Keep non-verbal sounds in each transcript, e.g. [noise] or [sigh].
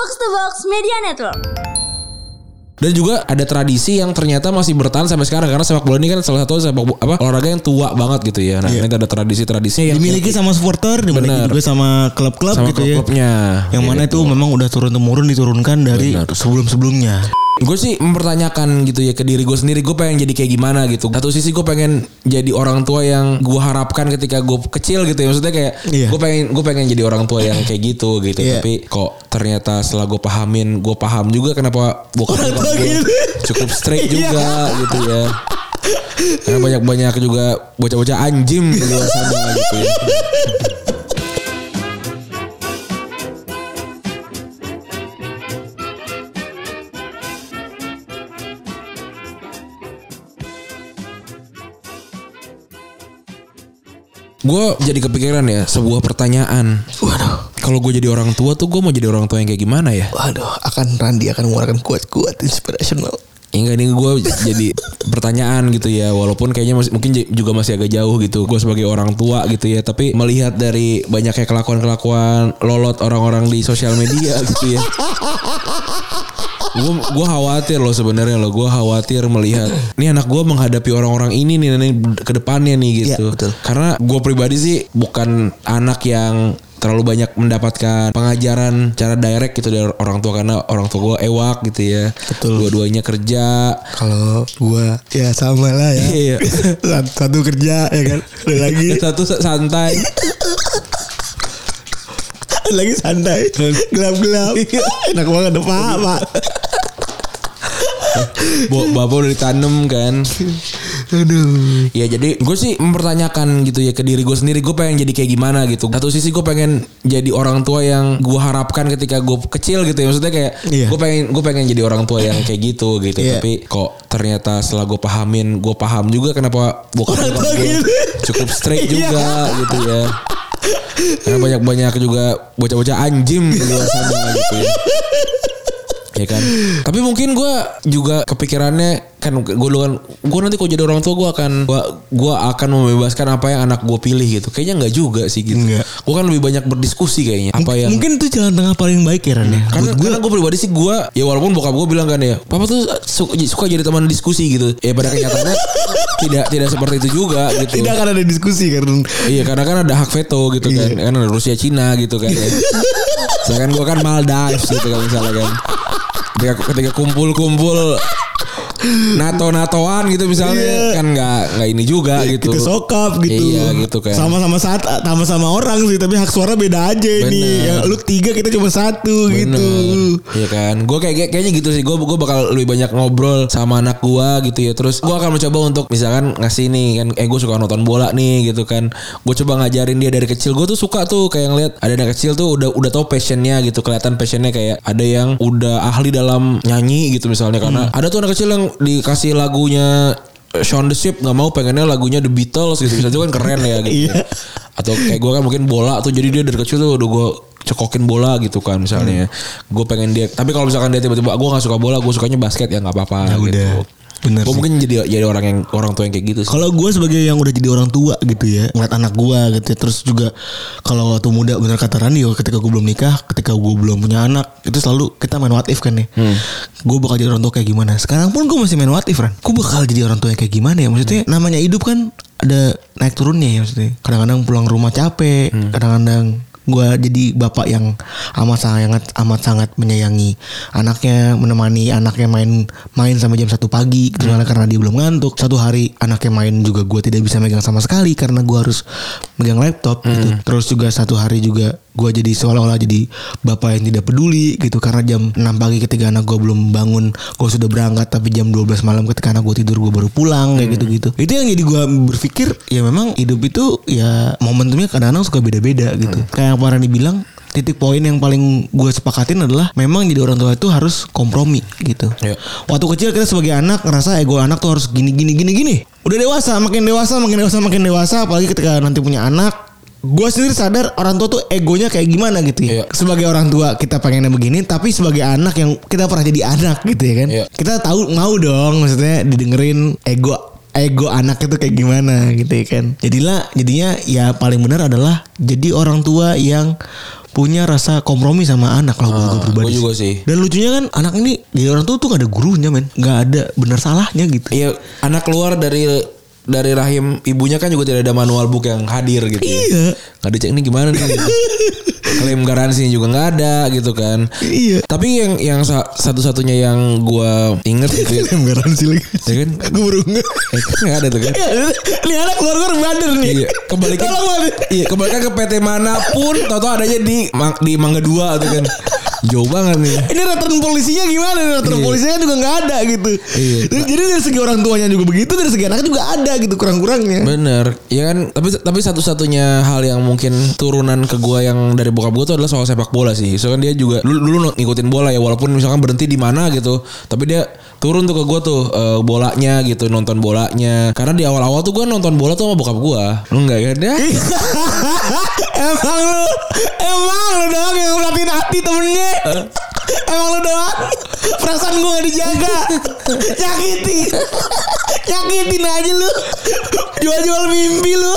Box to Box Media Network. Dan juga ada tradisi yang ternyata masih bertahan sampai sekarang karena sepak bola ini kan salah satu sepak apa olahraga yang tua banget gitu ya. Nah, ini ada tradisi-tradisi yang dimiliki sama supporter dimiliki Bener. juga sama klub-klub sama gitu ya klub-klubnya. yang mana itu memang udah turun temurun diturunkan dari sebelum-sebelumnya Gue sih mempertanyakan gitu ya ke diri gue sendiri Gue pengen jadi kayak gimana gitu Satu sisi gue pengen jadi orang tua yang gue harapkan ketika gue kecil gitu ya Maksudnya kayak Iya. gue pengen gue pengen jadi orang tua yang kayak gitu gitu Iya. Tapi kok ternyata setelah gue pahamin Gue paham juga kenapa bokap gue gitu. cukup straight Iya. juga gitu ya Karena banyak-banyak juga bocah-bocah anjim di luar sana gitu ya Gue jadi kepikiran ya sebuah pertanyaan. waduh. Kalau gue jadi orang tua tuh gue mau jadi orang tua yang kayak gimana ya? waduh akan Randi akan mengeluarkan kuat-kuat inspirational. Enggak ini gue jadi pertanyaan gitu ya. Walaupun kayaknya masih, mungkin juga masih agak jauh gitu. Gue sebagai orang tua gitu ya. Tapi melihat dari banyaknya kelakuan-kelakuan lolot orang-orang di sosial media gitu ya [laughs] gue gue khawatir loh sebenarnya loh. Gue khawatir melihat ini anak gue menghadapi orang-orang ini nih nanti ke depannya nih gitu. Iya, betul. karena gue pribadi sih bukan anak yang terlalu banyak mendapatkan pengajaran cara direct gitu dari orang tua. Karena orang tua gue ewak gitu ya. Betul. dua-duanya kerja. Kalau gua ya sama lah ya. Iya. [laughs] Satu- satu kerja ya kan? Ada lagi. [laughs] Satu santai. Lagi santai. Gelap-gelap. Enak banget pak pak bapak udah ditanam kan aduh Ya jadi gue sih mempertanyakan gitu ya ke diri gue sendiri Gue pengen jadi kayak gimana gitu Satu sisi gue pengen jadi orang tua yang gue harapkan ketika gue kecil gitu ya Maksudnya kayak Iya. gue pengen gue pengen jadi orang tua yang kayak gitu gitu Iya. Tapi kok ternyata setelah gue pahamin Gue paham juga kenapa bokap gue gitu. cukup straight Iya. juga gitu ya Karena banyak-banyak juga bocah-bocah anjim di luar sana gitu ya ya kan? Tapi mungkin gue juga kepikirannya kan gue kan gue nanti kalau jadi orang tua gue akan gue gue akan membebaskan apa yang anak gue pilih gitu. Kayaknya nggak juga sih gitu. Gue kan lebih banyak berdiskusi kayaknya. Apa yang mungkin itu jalan tengah paling baik ya Ran ya? Karena karena gue pribadi sih gue ya walaupun bokap gue bilang kan ya papa tuh suka, suka jadi teman diskusi gitu. Ya pada kenyataannya [laughs] tidak tidak seperti itu juga gitu. Tidak akan ada diskusi karena Iya karena kan ada hak veto gitu kan. Kan ada Rusia Cina gitu kan ya. [laughs] Sedangkan gue kan Maldives gitu kan misalnya kan Ketika, ketika kumpul-kumpul NATO-NATOan gitu misalnya. Iya. Kan nggak nggak ini juga gitu. kita sokap gitu. Iya gitu kan sama-sama saat sama-sama orang sih tapi hak suara beda aja ini. Bener. ya, lu tiga kita cuma satu gitu. Iya kan? Gue kayak kayak- kayaknya gitu sih. Gue gue bakal lebih banyak ngobrol sama anak gue gitu ya. Terus gue akan mencoba untuk Misalkan ngasih nih kan Eh gue suka nonton bola nih gitu kan. Gue coba ngajarin dia dari kecil. Gue tuh suka tuh kayak ngeliat Ada anak kecil tuh udah udah tau passionnya gitu. Kelihatan passionnya kayak Ada yang udah ahli dalam nyanyi gitu misalnya. Karena ada tuh anak kecil yang dikasih lagunya Shaun the Sheep nggak mau pengennya lagunya The Beatles gitu. Bisa juga kan keren ya gitu. Iya. atau kayak gue kan mungkin bola tuh jadi dia dari kecil tuh udah gue cekokin bola gitu kan misalnya. Gue pengen dia tapi kalau misalkan dia tiba-tiba gue nggak suka bola gue sukanya basket ya nggak apa-apa Ya gitu. udah. Bener gue mungkin jadi jadi orang yang orang tua yang kayak gitu. Kalau gue sebagai yang udah jadi orang tua gitu ya ngeliat anak gue gitu ya. Terus juga kalau waktu muda bener kata Randi yo, ketika gue belum nikah Ketika gue belum punya anak Itu selalu kita main what if kan nih Gue bakal jadi orang tua kayak gimana? Sekarang pun gue masih main what if Ran. Gue bakal jadi orang tua yang kayak gimana ya? Maksudnya namanya hidup kan ada naik turunnya ya maksudnya. Kadang-kadang pulang rumah capek Kadang-kadang gue jadi bapak yang amat sangat amat sangat menyayangi anaknya menemani anaknya main main sampai jam satu pagi gitu misalnya karena dia belum ngantuk. Satu hari anaknya main juga gue tidak bisa megang sama sekali karena gue harus megang laptop gitu. Terus juga satu hari juga gue jadi seolah-olah jadi bapak yang tidak peduli gitu karena jam 6 pagi ketika anak gue belum bangun gue sudah berangkat tapi jam 12 malam ketika anak gue tidur gue baru pulang kayak gitu-gitu itu yang jadi gue berpikir ya memang hidup itu ya momentumnya kadang-kadang suka beda-beda gitu kayak yang Pak Rani bilang titik poin yang paling gue sepakatin adalah memang jadi orang tua itu harus kompromi gitu. Iya. Waktu kecil kita sebagai anak ngerasa ego anak tuh harus gini gini gini gini. Udah dewasa, makin dewasa, makin dewasa, makin dewasa, apalagi ketika nanti punya anak. Gue sendiri sadar orang tua tuh egonya kayak gimana gitu ya. Iya. Sebagai orang tua kita pengennya begini, tapi sebagai anak yang kita pernah jadi anak gitu ya kan. Iya. Kita tahu mau dong, maksudnya didengerin ego ego anak itu kayak gimana gitu ya kan. Jadilah jadinya ya paling benar adalah jadi orang tua yang punya rasa kompromi sama anak kalau gue Ah, pribadi. juga sih. Dan lucunya kan anak ini jadi orang tua tuh gak ada gurunya men, nggak ada benar salahnya gitu. Iya, anak keluar dari dari rahim ibunya kan juga tidak ada manual book yang hadir gitu. ya. Iya. Nggak dicek ini gimana nih. Klaim garansinya juga nggak ada gitu kan. Iya. Tapi yang yang sa- satu-satunya yang gua inget gitu ya, Yang garansi lagi. ya kan Gue baru nggak. eh, kan nggak ada tuh kan. Ini anak keluar keluar bandel nih. Iya, kembalikan Tolong banget. Iya, kembalikan ke PT mana pun, tahu-tahu adanya di di Mangga 2 tuh kan. Jauh banget nih. [laughs] Ini return polisinya gimana nih? Return Iya. polisinya juga nggak ada gitu. Iya. Jadi, jadi dari segi orang tuanya juga begitu, dari segi anaknya juga ada gitu kurang-kurangnya. Bener, ya kan. Tapi tapi satu-satunya hal yang mungkin turunan ke gua yang dari bokap gua tuh adalah soal sepak bola sih. Soalnya dia juga dulu dulu ngikutin bola ya, walaupun misalkan berhenti di mana gitu. Tapi dia turun tuh ke gua tuh eh, bolanya gitu, nonton bolanya. Karena di awal-awal tuh gua nonton bola tuh sama bokap gua. Lu enggak kan? Ya? [laughs] emang lu, emang lu doang yang ngeliatin hati temennya. Emang lu doang? Perasaan gue gak dijaga. Nyakitin Nyakitin aja lu. Jual-jual mimpi lu.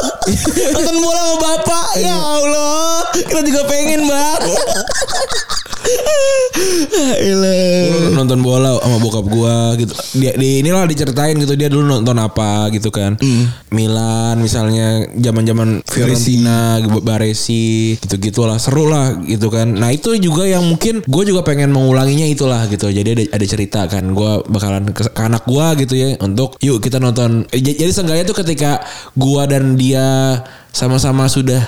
Nonton bola sama bapak. Ya Allah. Kita juga pengen bang. Ilah. nonton bola sama bokap gua gitu. Dia di inilah diceritain gitu. Dia dulu nonton apa gitu kan. Milan misalnya zaman-zaman Fiorentina, Baresi gitu-gitu lah seru lah gitu kan. Nah, itu juga yang mungkin gue juga pengen mengulanginya itulah gitu. Jadi ada ada cerita kan gua bakalan ke, ke anak gua gitu ya untuk yuk kita nonton. Eh, Jadi seenggaknya tuh ketika gua dan dia sama-sama sudah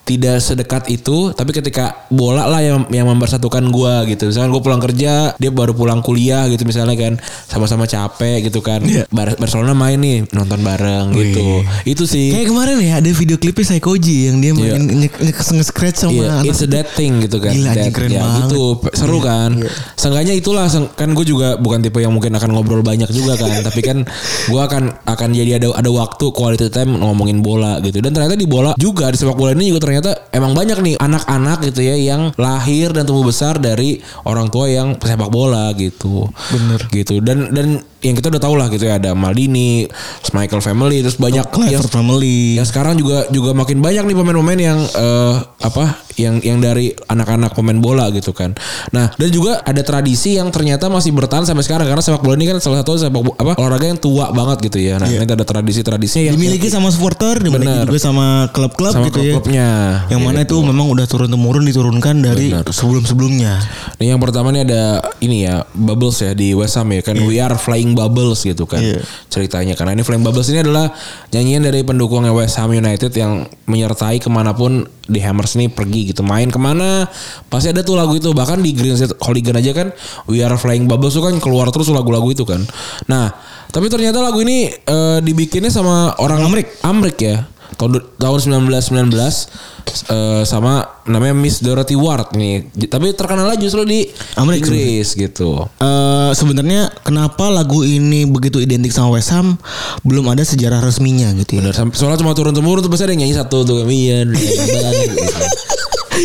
tidak sedekat itu tapi ketika bola lah yang yang mempersatukan gua gitu misalnya gue pulang kerja dia baru pulang kuliah gitu misalnya kan sama-sama capek gitu kan Bar- Barcelona main nih nonton bareng gitu itu sih Kayak kemarin ya ada video klipnya Saikoji yang dia main Iya. nge-scratch sama Iya, anak. it's a that thing gitu kan. Gila, That- keren ya, banget. gitu. Seru kan. Seenggaknya itulah kan gue juga bukan tipe yang mungkin akan ngobrol banyak juga kan. [laughs] Tapi kan gue akan akan jadi ada ada waktu quality time ngomongin bola gitu. Dan ternyata di bola juga di sepak bola ini juga ternyata emang banyak nih anak-anak gitu ya yang lahir dan tumbuh besar dari orang tua yang sepak bola gitu. Bener. Gitu. Dan dan yang kita udah tahu lah gitu ya ada Maldini, Michael Family terus banyak yang family. yang sekarang juga juga makin banyak nih pemain-pemain yang eh, apa yang yang dari anak-anak pemain bola gitu kan. Nah, dan juga ada tradisi yang ternyata masih bertahan sampai sekarang karena sepak bola ini kan salah satu sepak bo- apa olahraga yang tua banget gitu ya. Nah, ini ada tradisi-tradisi yang Dimiliki sama supporter, dimiliki Bener. juga sama klub-klub sama gitu ya. klub-klubnya. Yang mana itu memang udah turun temurun diturunkan dari sebelum-sebelumnya. Nih yang pertama nih ada ini ya Bubbles ya di West Ham ya kan We Are Flying Bubbles gitu kan Iya. ceritanya. Karena ini Flying Bubbles ini adalah nyanyian dari pendukungnya West Ham United yang menyertai ke mana pun di Hammers ini pergi gitu. Main ke mana pasti ada tuh lagu itu. Bahkan di Green State Hooligan aja kan We Are Flying Bubbles tuh kan keluar terus lagu-lagu itu kan. Nah tapi ternyata lagu ini eh, dibikinnya sama orang Amrik. Amrik ya tahun tahun 1919 eh, sama namanya Miss Dorothy Ward nih. Tapi terkenal justru di Amerika. Inggris gitu. Eh sebenarnya kenapa lagu ini begitu identik sama West Ham belum ada sejarah resminya gitu ya. Bener. Soalnya cuma turun temurun tuh pasti ada yang nyanyi satu tuh. Iya. gitu.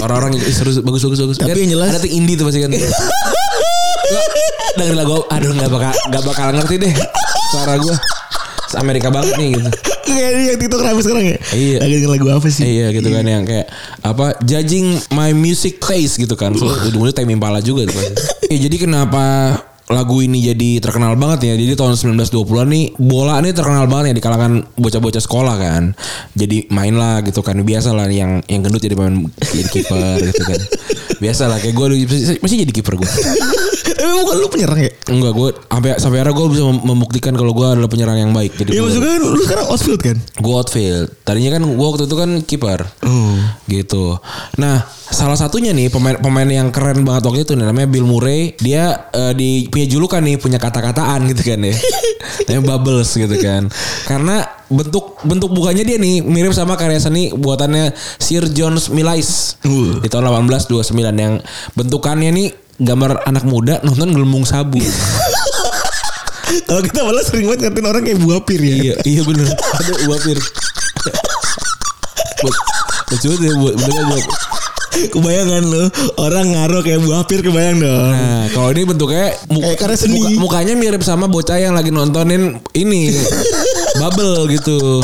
Orang-orang "Ih, seru bagus bagus bagus. Tapi Kan yang jelas- ada ting indie tuh pasti kan. [laughs] Dengerin lagu aduh nggak bakal nggak bakal ngerti deh suara gue. Amerika banget nih gitu. Kayak [laughs] yang TikTok rame sekarang ya. Iya. Lagi lagu apa sih? Iya gitu kan yang kayak apa judging my music taste gitu kan. Ujung-ujungnya Tame Impala juga tuh. [laughs] Iya jadi kenapa lagu ini jadi terkenal banget ya. Jadi tahun 1920-an nih bola nih terkenal banget ya di kalangan bocah-bocah sekolah kan. Jadi main lah gitu kan. Biasa lah yang yang gendut jadi pemain jadi kiper gitu kan. Biasa lah kayak gue masih, masih jadi kiper gue. [laughs] Tapi bukan lu penyerang ya? Enggak gue sampai sampai akhirnya gue bisa mem- membuktikan kalau gue adalah penyerang yang baik. Jadi Iya maksudnya kan lu sekarang outfield kan? gue outfield. Tadinya kan gue waktu itu kan kiper. Oh. Gitu. Nah, salah satunya nih pemain pemain yang keren banget waktu itu namanya Bill Murray. Dia eh, di punya julukan nih, punya kata-kataan gitu kan ya. [laughs] namanya Bubbles gitu kan. Karena bentuk bentuk bukannya dia nih mirip sama karya seni buatannya Sir John Millais Uh. di tahun 1829 yang bentukannya nih gambar anak muda nonton gelembung sabu. [laughs] Kalau kita malah sering banget ngatain orang kayak buah pir ya. iya, iya bener. Ada uapir. [laughs] Buat lucu banget ya buat bener buat [laughs] Kebayangan lu orang ngaruh kayak buah pir kebayang dong. Nah, kalau ini bentuknya mu- Kayak karya seni. muka- mukanya mirip sama bocah yang lagi nontonin ini [laughs] bubble gitu.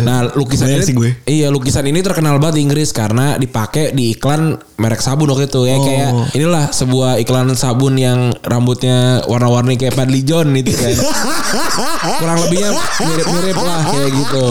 Nah lukisan ini sih gue. iya lukisan ini terkenal banget di Inggris karena dipakai di iklan merek sabun waktu itu ya Oh. kayak inilah sebuah iklan sabun yang rambutnya warna-warni kayak Padley John itu kan [laughs] kurang lebihnya mirip-mirip lah kayak gitu.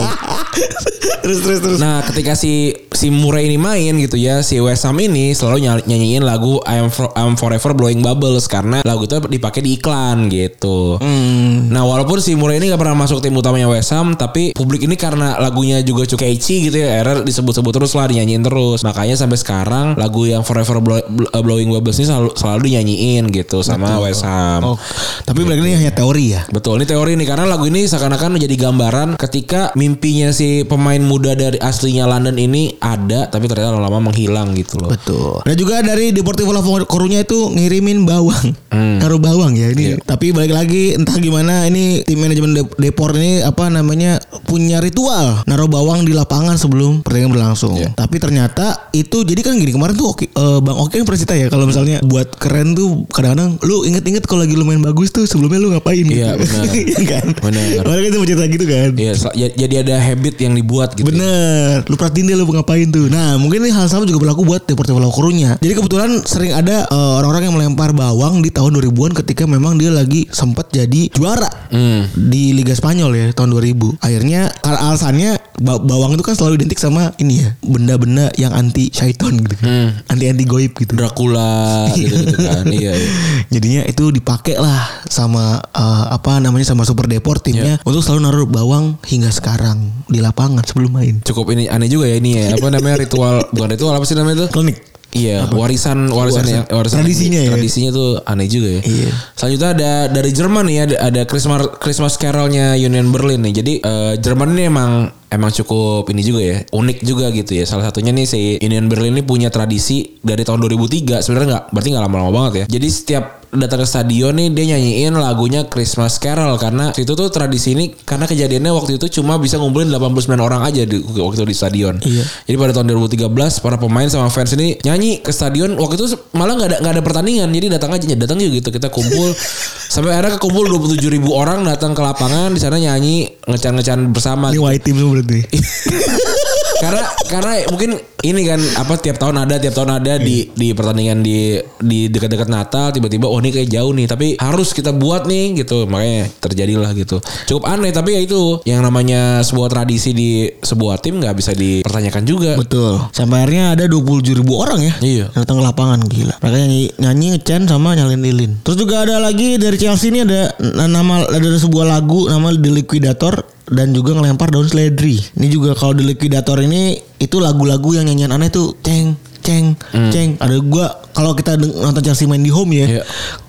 terus terus terus. Nah ketika si si Murray ini main gitu ya si West Ham ini selalu ny- nyanyiin lagu I am, For- I'm Forever Blowing Bubbles karena lagu itu dipakai di iklan gitu. Hmm. Nah walaupun si Murray ini gak pernah masuk tim utamanya West Ham tapi publik ini karena lagunya juga cukup catchy gitu ya akhirnya disebut-sebut terus lah dinyanyiin terus makanya sampai sekarang lagu yang Forever Blow- Blow- Blowing Bubbles ini selalu, selalu dinyanyiin gitu sama West Ham. Oh, tapi balik ini hanya teori ya. Betul, ini teori nih karena lagu ini seakan-akan menjadi gambaran ketika mimpinya si pemain muda dari aslinya London ini ada tapi ternyata lama-lama menghilang gitu loh. Betul. Dan juga dari Deportivo La Coruña itu ngirimin bawang. Hmm. Taruh bawang ya ini. Iya. Tapi balik lagi entah gimana ini tim manajemen De- Deport ini apa namanya punya ritual naruh bawang di lapangan sebelum pertandingan berlangsung. Iya. Tapi ternyata itu jadi kan gini kemarin tuh Oki, eh, Bang Oki yang pernah cerita ya kalau misalnya buat keren tuh kadang-kadang lu inget-inget kalau lagi lu main bagus tuh sebelumnya lu ngapain Iya, gitu. benar. [laughs] Iya kan? Benar. Kemarin kan itu cerita gitu kan. Iya, ya- jadi ada habit yang dibuat gitu. Bener, lu perhatiin deh lu ngapain tuh. Nah, mungkin ini hal sama juga berlaku buat Deportivo La Coruña. Jadi kebetulan sering ada eh, orang-orang yang melempar bawang di tahun 2000-an ketika memang dia lagi sempat jadi juara Hmm. di Liga Spanyol ya tahun 2000. Akhirnya al- alasannya ba- bawang itu kan selalu identik sama ini ya, benda-benda yang anti syaiton gitu kan. Hmm. Anti-anti goib gitu. Dracula gitu, gitu kan. [laughs] Iya, iya. Jadinya itu dipakai lah sama eh, apa namanya sama Super Deport timnya Iya. untuk selalu naruh bawang hingga sekarang di lapangan sebelum main. Cukup ini aneh juga ya ini ya. Apa namanya ritual bukan ritual apa sih namanya itu? Klinik. Iya, warisan warisan yang warisan Tradisinya ya. Tradisinya tuh aneh juga ya. Iya. Selanjutnya ada dari Jerman nih ada ada Christmas Christmas Carolnya Union Berlin nih. Jadi eh, Jerman ini emang emang cukup ini juga ya unik juga gitu ya. Salah satunya nih si Union Berlin ini punya tradisi dari tahun 2003 sebenarnya nggak berarti nggak lama-lama banget ya. Jadi setiap datang ke stadion nih dia nyanyiin lagunya Christmas Carol karena itu tuh tradisi ini karena kejadiannya waktu itu cuma bisa ngumpulin 89 orang aja di, waktu itu di stadion. Iya. Jadi pada tahun 2013 para pemain sama fans ini nyanyi ke stadion waktu itu malah nggak ada nggak ada pertandingan jadi datang aja datang juga gitu kita kumpul [laughs] sampai akhirnya kekumpul 27 ribu orang datang ke lapangan di sana nyanyi ngecan-ngecan bersama Ini white team semua berarti. [laughs] karena karena mungkin ini kan apa tiap tahun ada tiap tahun ada di di pertandingan di di dekat-dekat Natal tiba-tiba oh ini kayak jauh nih tapi harus kita buat nih gitu makanya terjadilah gitu cukup aneh tapi ya itu yang namanya sebuah tradisi di sebuah tim nggak bisa dipertanyakan juga Betul. Sampai akhirnya ada 27 ribu orang ya. Iya. Datang ke lapangan gila. Mereka nyanyi nyanyi ngecen sama nyalin lilin. Terus juga ada lagi dari Chelsea ini ada nama ada sebuah lagu nama The Liquidator dan juga ngelempar daun seledri. Ini juga kalau The Liquidator ini itu lagu-lagu yang nyanyian aneh tuh ceng ceng ceng. Ada gua kalau kita nonton Chelsea main di home ya. Hmm. Iya.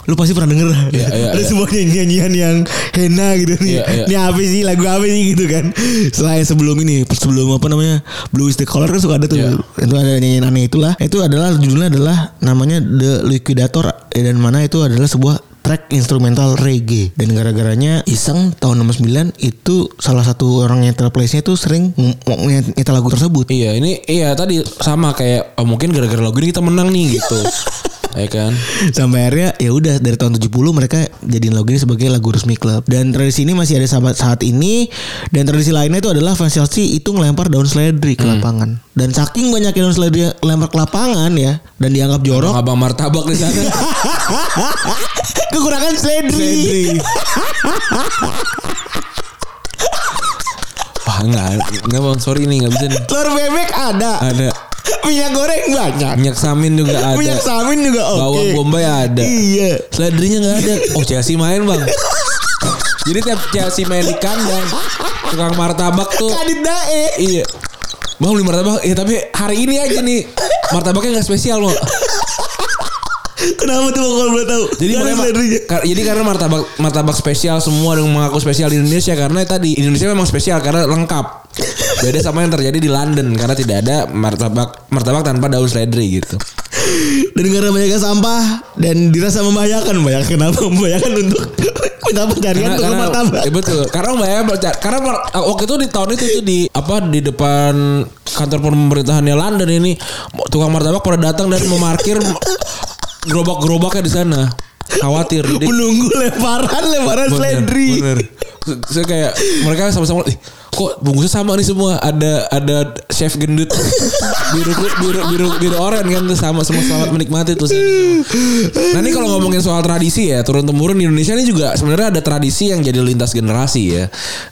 Lu pasti pernah denger Iya, iya, [laughs] Ada iya. sebuah nyanyian yang hena gitu nih. Iya, iya. Ini apa sih lagu apa sih gitu kan. Selain sebelum ini sebelum apa namanya Blue is the color kan suka ada tuh. Iya. Itu ada nyanyian aneh itulah. Itu adalah judulnya adalah namanya The Liquidator dan mana itu adalah sebuah track instrumental reggae dan gara-garanya iseng tahun 69 itu salah satu orang yang terplace-nya itu sering ng- ng- nyetel lagu tersebut. Iya ini iya tadi sama kayak oh, mungkin gara-gara lagu ini kita menang nih gitu. [laughs] ya kan? Sampai akhirnya ya udah dari tahun 70 mereka jadiin lagu ini sebagai lagu resmi klub. Dan tradisi ini masih ada sahabat saat ini dan tradisi lainnya itu adalah fans Chelsea itu ngelempar daun seledri ke lapangan. Dan saking banyaknya daun seledri lempar ke lapangan ya dan dianggap jorok Abang martabak di sana. [laughs] kekurangan seledri. Sedri. [laughs] Wah enggak, enggak bang, sorry nih enggak bisa nih. Telur bebek ada. Ada Minyak goreng banyak. minyak samin juga ada. Minyak samin juga oke. Bawang bombay ada. Iya. Seledrinya nggak ada. Oh Chelsea main bang. Jadi tiap Chelsea main di kandang, tukang martabak tuh. Kadit dae. Iya. Bang beli martabak. Iya tapi hari ini aja nih martabaknya nggak spesial loh. Kenapa tuh kalau boleh tahu? Jadi Karena kar- jadi karena martabak martabak spesial semua yang mengaku spesial di Indonesia karena tadi Indonesia memang spesial karena lengkap. Beda sama yang terjadi di London karena tidak ada martabak martabak tanpa daun seledri gitu. Dan karena banyaknya sampah dan dirasa membahayakan, membahayakan kenapa? Membahayakan untuk [laughs] minta pencarian untuk martabak. eh, betul. Karena berca- karena mar- waktu itu di tahun itu itu di apa di depan kantor pemerintahannya London ini tukang martabak pada datang dan memarkir gerobak-gerobaknya di sana. Khawatir jadi [laughs] Menunggu lemparan lemparan seledri. Bener. Saya kayak mereka sama-sama "Ih, kok bungkusnya sama nih semua. Ada ada chef gendut biru biru biru biru oranye kan tuh sama semua selamat menikmati tuh. Nah ini kalau ngomongin soal tradisi ya turun temurun di Indonesia ini juga sebenarnya ada tradisi yang jadi lintas generasi ya.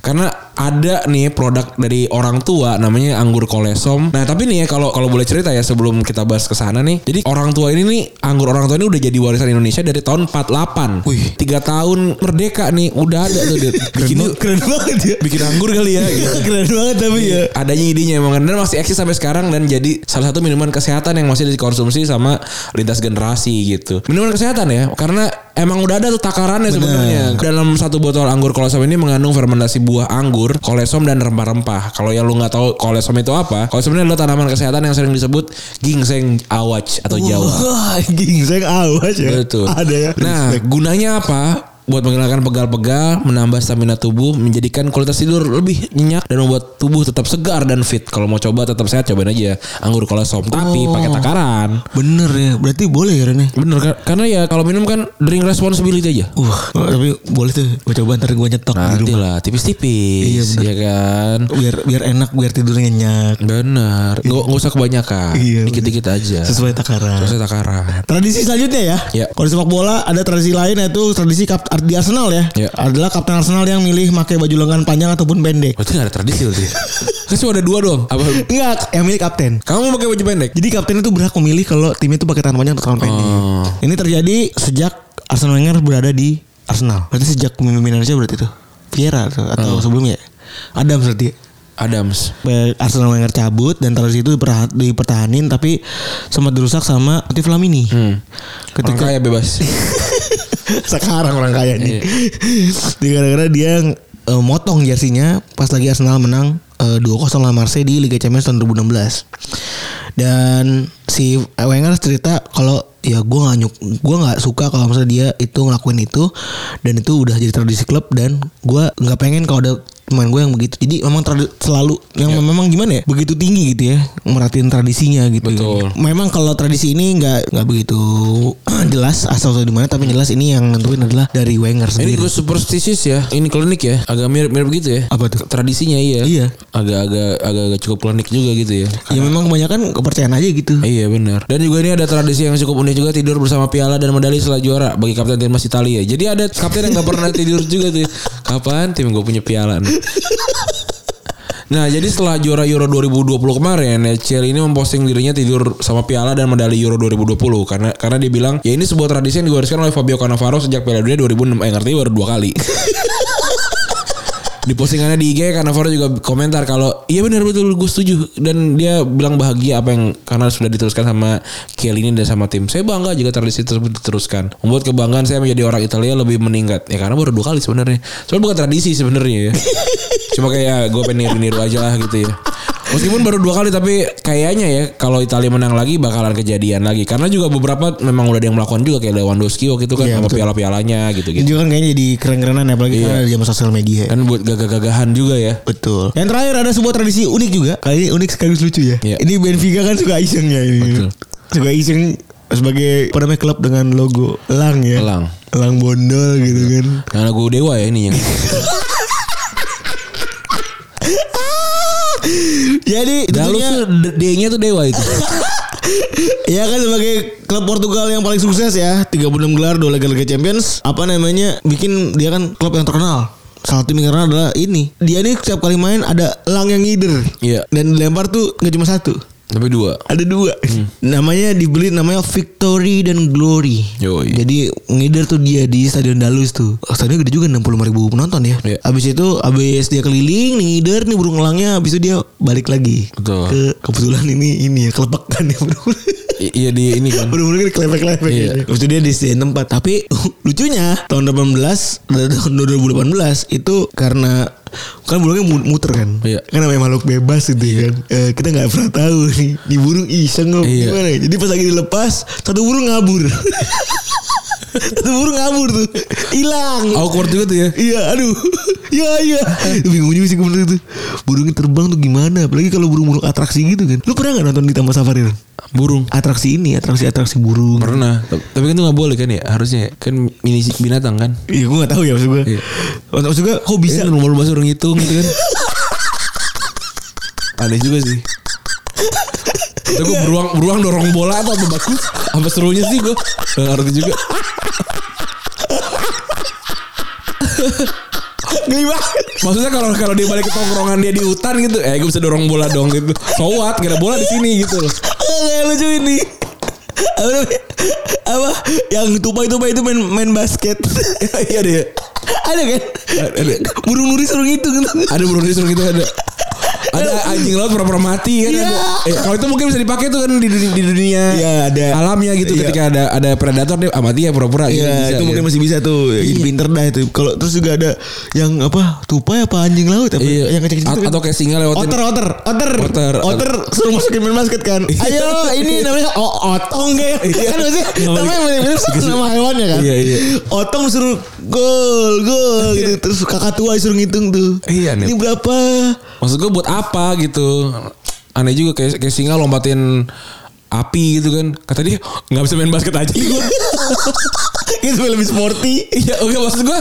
Karena ada nih produk dari orang tua namanya anggur kolesom. Nah tapi nih ya kalau kalau boleh cerita ya sebelum kita bahas ke sana nih. Jadi orang tua ini nih anggur orang tua ini udah jadi warisan Indonesia dari tahun 48. Wih. Tiga tahun merdeka nih udah ada tuh. [laughs] Bikin yuk, keren banget ya. bikin anggur kali ya. gitu. [laughs] keren banget tapi ya. Adanya idenya emang dan masih eksis sampai sekarang dan jadi salah satu minuman kesehatan yang masih dikonsumsi sama lintas generasi gitu. Minuman kesehatan ya karena emang udah ada tuh takarannya sebenarnya. Dalam satu botol anggur kolesom ini mengandung fermentasi buah anggur, kolesom dan rempah-rempah. Kalau yang lu nggak tahu kolesom itu apa, kolesom ini adalah tanaman kesehatan yang sering disebut ginseng awach atau jawa. Wah, gingseng awas ya. Betul. Ada ya. Nah, gunanya apa? Buat menghilangkan pegal-pegal, menambah stamina tubuh, menjadikan kualitas tidur lebih nyenyak dan membuat tubuh tetap segar dan fit. Kalau mau coba tetap sehat, cobain aja anggur kolesom. Tapi Oh. pakai takaran. Bener ya. Berarti boleh ya Ren ya? Bener kan? Karena ya kalau minum kan drink responsibility aja. Wah, tapi boleh tuh. Gue coba ntar gue nyetok di Nanti rumah. lah, tipis-tipis, Iya, ya kan? Biar biar enak, biar tidurnya nyenyak. Bener, nggak nggak usah kebanyakan, Iya, dikit-dikit aja. Sesuai takaran. Sesuai takaran. Tradisi selanjutnya ya. Ya. Kalau di sepak bola ada tradisi lain yaitu tradisi kap di Arsenal ya. Ya. Adalah kapten Arsenal yang milih pakai baju lengan panjang ataupun pendek. Berarti nggak ada tradisi berarti. [laughs] kan cuma ada dua doang. Apa? Enggak, yang milih kapten. Kamu mau pakai baju pendek? Jadi kapten itu berhak memilih kalau tim itu pakai tangan panjang atau tangan pendek. Oh. Ini terjadi sejak Arsene Wenger berada di Arsenal. Berarti sejak pemimpin Indonesia berarti itu. Vieira atau, atau sebelumnya. Adam berarti. Adams. Sampai Arsenal Wenger cabut dan tradisi itu dipertahanin tapi sempat dirusak sama Motif Lamini. Hmm. Orang Ketika kaya bebas. [laughs] sekarang orang kaya nih. Gara-gara dia eh, motong jersinya pas lagi Arsenal menang eh, 2-0 lawan Marseille di Liga Champions tahun 2016. Dan si Wenger cerita kalau ya gue nggak nyuk gue nggak suka kalau misalnya dia itu ngelakuin itu dan itu udah jadi tradisi klub dan gue nggak pengen kalau ada pemain gue yang begitu jadi memang selalu yang memang gimana ya begitu tinggi gitu ya merhatiin tradisinya gitu Betul. memang kalau tradisi ini nggak nggak begitu [clears throat] jelas asal di mana tapi jelas ini yang nentuin adalah dari Wenger Ini sendiri gue superstitious ya. Ini klinik ya. Agak mirip-mirip gitu ya. Apa tuh? Tradisinya iya. Iya. Agak-agak agak cukup klinik juga gitu ya. ya memang kebanyakan kepercayaan aja gitu Iya benar. Dan juga ini ada tradisi yang cukup unik juga tidur bersama piala dan medali setelah juara bagi kapten timnas Italia. Jadi ada kapten yang gak pernah tidur juga tuh. [laughs] Kapan tim gue punya piala nih? Nah jadi setelah juara Euro 2020 kemarin ya Thierry ini memposting dirinya tidur sama piala dan medali Euro 2020 karena karena dia bilang ya ini sebuah tradisi yang diwariskan oleh Fabio Cannavaro sejak Piala Dunia 2006 eh ngerti baru dua kali. [laughs] di postingannya di IG Cannavaro juga komentar kalau iya benar betul gue setuju dan dia bilang bahagia apa yang karena sudah diteruskan sama Chiellini dan sama tim. Saya bangga jika tradisi tersebut diteruskan. Membuat kebanggaan saya menjadi orang Italia lebih meningkat. Ya karena baru dua kali sebenarnya. Soalnya bukan tradisi sebenarnya ya. [laughs] Cuma kayak gue pengen niru-niru aja lah gitu ya. Meskipun baru dua kali tapi kayaknya ya kalau Italia menang lagi bakalan kejadian lagi karena juga beberapa memang udah ada yang melakukan juga kayak Lewandowski waktu itu kan Iya, sama piala-pialanya gitu Ini gitu. juga kan kayaknya jadi keren-kerenan ya apalagi Iya. karena di zaman sosial media Kan buat gagah-gagahan juga ya. Betul. Yang terakhir ada sebuah tradisi unik juga. Kali ini unik sekaligus lucu ya. Iya. Ini Benfica kan suka iseng ya ini. Betul. Suka iseng sebagai apa namanya klub dengan logo elang ya. Elang. Elang bondol gitu kan. Yang lagu Dewa ya ininya. [laughs] Jadi Dalus tentunya tuh D- D-nya tuh Dewa itu. [laughs] ya kan sebagai klub Portugal yang paling sukses ya. 36 gelar dua Liga Liga Champions. Apa namanya bikin dia kan klub yang terkenal. Salah yang terkenal adalah ini. Dia nih setiap kali main ada elang yang ngider. Iya. dan dilempar tuh nggak cuma satu Tapi dua. ada dua namanya dibeli namanya Victory dan Glory Yoi. jadi ngider tuh dia di Stadion Dalus tuh Oh, stadion gede juga 65 ribu penonton ya Iya. abis itu abis dia keliling nih ngider nih burung elangnya abis itu dia balik lagi Betul. ke kebetulan ini ini ya kelepakan ya burung iya di ini kan. [laughs] Bener-bener kelepek-kelepek Iya. gitu. Terus dia disediain tempat Tapi [laughs] lucunya Tahun 18 Tahun 2018 Itu karena Kan burungnya mu- muter kan? Iya. Kan namanya makhluk bebas gitu kan? Eh, Kita gak pernah tahu nih. Di burung iseng Iya. Gimana ya? Jadi pas lagi dilepas Satu burung ngabur [laughs] Satu burung ngabur tuh Hilang Awkward juga tuh ya. Iya aduh Iya [laughs] iya Bingung juga sih gue bener tuh Burungnya terbang tuh gimana Apalagi kalau burung-burung atraksi gitu kan Lu pernah gak nonton di Taman Safari? Burung. Atraksi ini Atraksi-atraksi burung Pernah. Tapi kan itu gak boleh kan ya. Harusnya ya. Kan ini binatang kan. Iya gue gak tahu ya maksud gue Iya. Maksud gue kok bisa Bisa lumba-lumba suruh ngitung gitu kan. [laughs] Aneh juga sih. [laughs] Tapi gue beruang beruang dorong bola atau apa bagus? Apa serunya sih gue? Gak ngerti juga. Geli banget. Maksudnya kalau kalau dia balik ke tongkrongan dia di hutan gitu, eh gue bisa dorong bola dong gitu. So what? Gak ada bola di sini gitu. Kayak lucu ini. Apa? Apa yang tupai-tupai itu main main basket. Iya deh. ada kan? Ada. Burung nuri suruh gitu kan. Ada burung disuruh gitu ada. Ada anjing laut pura-pura mati kan Iya. ada. Eh, kalau itu mungkin bisa dipakai tuh kan di, di, di dunia Iya, ada. alamnya gitu Iya. ketika ada ada predator dia ah, mati ya pura-pura gitu. Iya, bisa, itu gitu. mungkin masih bisa tuh. Ini pinter dah itu. Kalau terus juga ada yang apa? Tupai apa anjing laut apa? Iya. Yang kecil-kecil atau kayak singa lewatin. Otter, otter, otter, Otter. otter, suruh masukin main basket kan. Ayo, ini namanya otong kayak kan maksudnya namanya mirip nama hewannya kan. Iya, iya. Otong suruh gol, gol gitu. Terus kakak tua suruh ngitung tuh. Iya, nih. Ini berapa? Maksud gue buat apa gitu? Aneh juga kayak kayak singa lompatin api gitu kan. Kata dia nggak bisa main basket aja nih [laughs] gue. Itu lebih sporty. Iya, oke maksud gue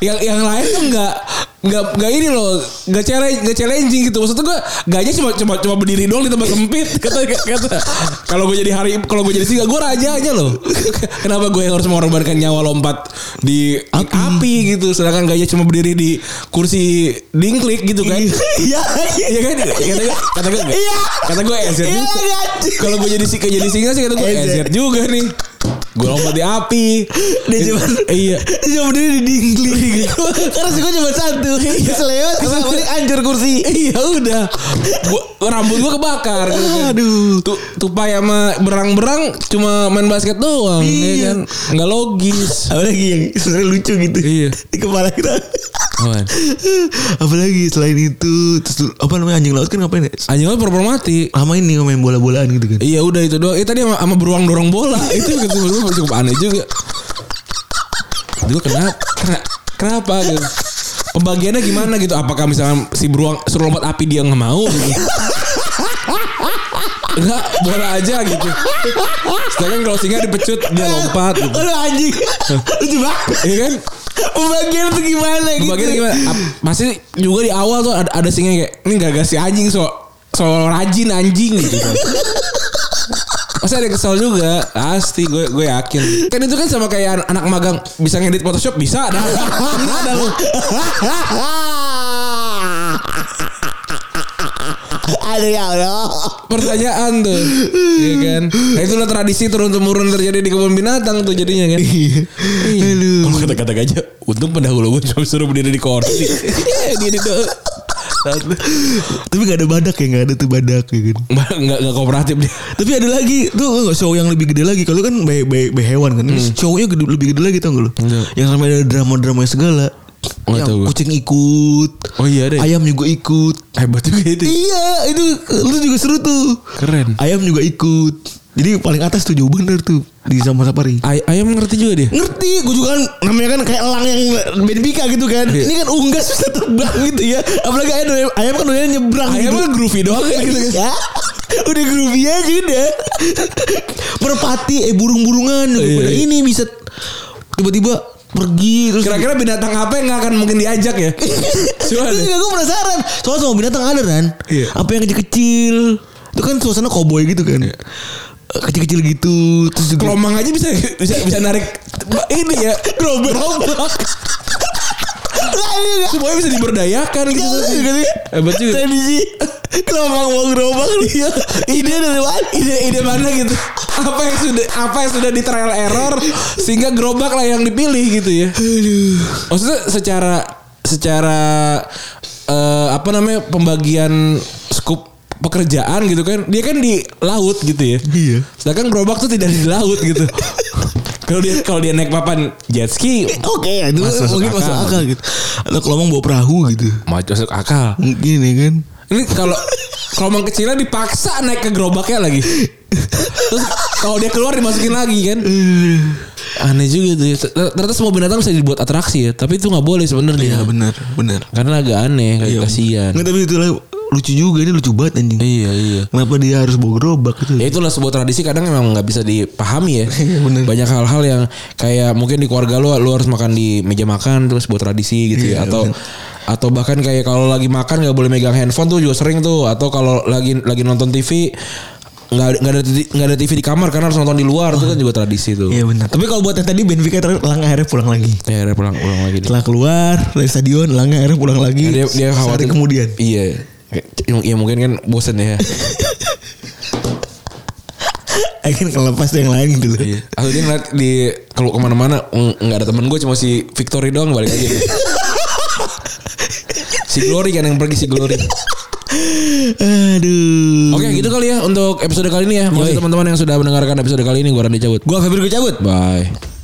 yang yang lain tuh nggak nggak nggak ini loh nggak challenge nggak challenging gitu maksud gue gaknya cuma cuma cuma berdiri doang di tempat sempit kata kata kalau gue jadi hari kalau gue jadi singa gue rajanya loh kenapa gue yang harus mengorbankan nyawa lompat di api, gitu sedangkan gaknya cuma berdiri di kursi dingklik gitu kan Iya. Iya kan kata gue kata gue Iya. kata gue ezer Iya, juga iya. kalau gue jadi si jadi singa sih kata gue ezer juga nih gue lompat di api. Dia cuma iya. Dia cuma berdiri di dingklik Karena sih gue cuma satu. Selewat Bisa balik hancur kursi. Iya udah. Gua, Rambut gua kebakar. Aduh. Tu, Tupai sama berang-berang Cuma main basket doang Iya. ya kan? Nggak logis. Apalagi yang sebenarnya lucu gitu? Iya. Di kepala kita. Apaan? Apalagi selain itu? Terus apa namanya anjing laut kan ngapain ya? Anjing pura mati. Lama ini main bola-bolaan gitu kan? Iya udah itu doang. Eh tadi sama, sama beruang dorong bola. [laughs] Itu gitu cukup aneh juga. Gue kenapa kena- Kenapa gitu? Pembagiannya gimana gitu? Apakah misalkan si beruang Suruh lompat api dia nggak mau gitu? Enggak bola aja gitu. Sedangkan singa dipecut Dia lompat gitu. Aduh anjing. Lucu banget. Iya kan? Pembagian tuh gimana gitu? Pembagian gimana? Pasti juga di awal tuh Ada, ada singa kayak Ini gak si anjing so So rajin anjing gitu kan Pasti ada yang kesel juga? Pasti gue gue yakin. Kan itu kan sama kayak an- anak magang. Bisa ngedit Photoshop? Bisa ada. Ada lu. Aduh ya Allah. Pertanyaan tuh. Iya kan? Nah itulah tradisi turun temurun terjadi di kebun binatang tuh jadinya kan? Iya. Aduh. Kalau kata-kata gajah Untung pendahulu gue cuma suruh berdiri di kursi. Iya dia di Tapi gak ada badak ya Gak ada tuh badak ya kan Nggak, nggak kooperatif dia Tapi ada lagi tuh show yang lebih gede lagi. Kalau kan bayi, bayi, bayi hewan kan. Ini Show-nya gede, lebih gede lagi tau gak lu? Yang sampai ada drama-drama segala. Nggak yang tahu kucing ikut. Oh iya deh Ayam juga ikut. Hebat juga itu Iya, itu lu juga seru tuh. Keren Ayam juga ikut. Jadi paling atas tuh jauh bener tuh di sama safari. Ay ayam ngerti juga dia Ngerti, gue juga kan namanya kan kayak elang yang benbika gitu kan. Iya. Ini kan unggas bisa terbang gitu ya. Apalagi ayam, ayam kan doyan nyebrang Ayam gitu. kan groovy doang kan gitu kan ya udah groovy aja udah merpati eh burung-burungan juga Iya, iya. ini bisa tiba-tiba pergi terus Kira-kira binatang apa yang gak akan mungkin diajak ya [laughs] deh juga gue penasaran soalnya semua binatang ada kan Iya. apa yang kecil-kecil itu kan suasana cowboy gitu kan Iya. Kecil-kecil gitu terus juga Kelomang aja bisa bisa bisa narik ini ya. Gerobak gerobak semuanya bisa diberdayakan gitu. Hebat juga. Tradisi kelomang mau gerobak iya. Ide dari mana? Ide ide mana gitu? Apa yang sudah apa yang sudah di trial error sehingga gerobak lah yang dipilih gitu ya? Maksudnya secara secara eh, apa namanya pembagian skup pekerjaan gitu kan dia kan di laut gitu ya Iya. sedangkan gerobak tuh tidak di laut gitu [laughs] kalau dia kalau dia naik papan jet ski Oke, itu Masuk mungkin akal. masuk akal gitu. Atau kelomang bawa perahu gitu. masuk akal Mungkin ya kan. Ini kalau kelomang kecilnya dipaksa naik ke gerobaknya lagi. Terus kalau dia keluar dimasukin lagi kan. Aneh juga tuh. ya. Ternyata semua binatang bisa dibuat atraksi ya, tapi itu nggak boleh sebenarnya. Iya benar, benar. Karena agak aneh, kayak kasihan. Nggak tapi itulah lucu juga ini lucu banget anjing. Iya iya. Kenapa dia harus bawa gerobak gitu? Ya itulah sebuah tradisi kadang emang nggak bisa dipahami ya. [laughs] Iya, bener. Banyak hal-hal yang kayak mungkin di keluarga lu lu harus makan di meja makan terus buat tradisi gitu Iya, ya atau atau bahkan kayak kalau lagi makan nggak boleh megang handphone tuh juga sering tuh atau kalau lagi lagi nonton TV nggak nggak ada nggak ada TV di kamar karena harus nonton di luar itu kan juga tradisi tuh Iya benar. Tapi kalau buat yang tadi Benfica Lang akhirnya pulang lagi. ya akhirnya pulang pulang lagi. Setelah keluar dari stadion Lang akhirnya pulang lagi. dia dia khawatir kemudian. iya ya mungkin kan bosen ya [laughs] Akhirnya kelepas yang lain gitu loh. Iya. Dia ngeliat di kalau ke mana-mana nggak ada temen gue cuma si Victory doang balik aja. dia. si Glory kan yang pergi si Glory. Aduh. Oke gitu kali ya untuk episode kali ini ya. Makasih teman-teman yang sudah mendengarkan episode kali ini. Gue Randy cabut. Gua Febri gue cabut. Bye.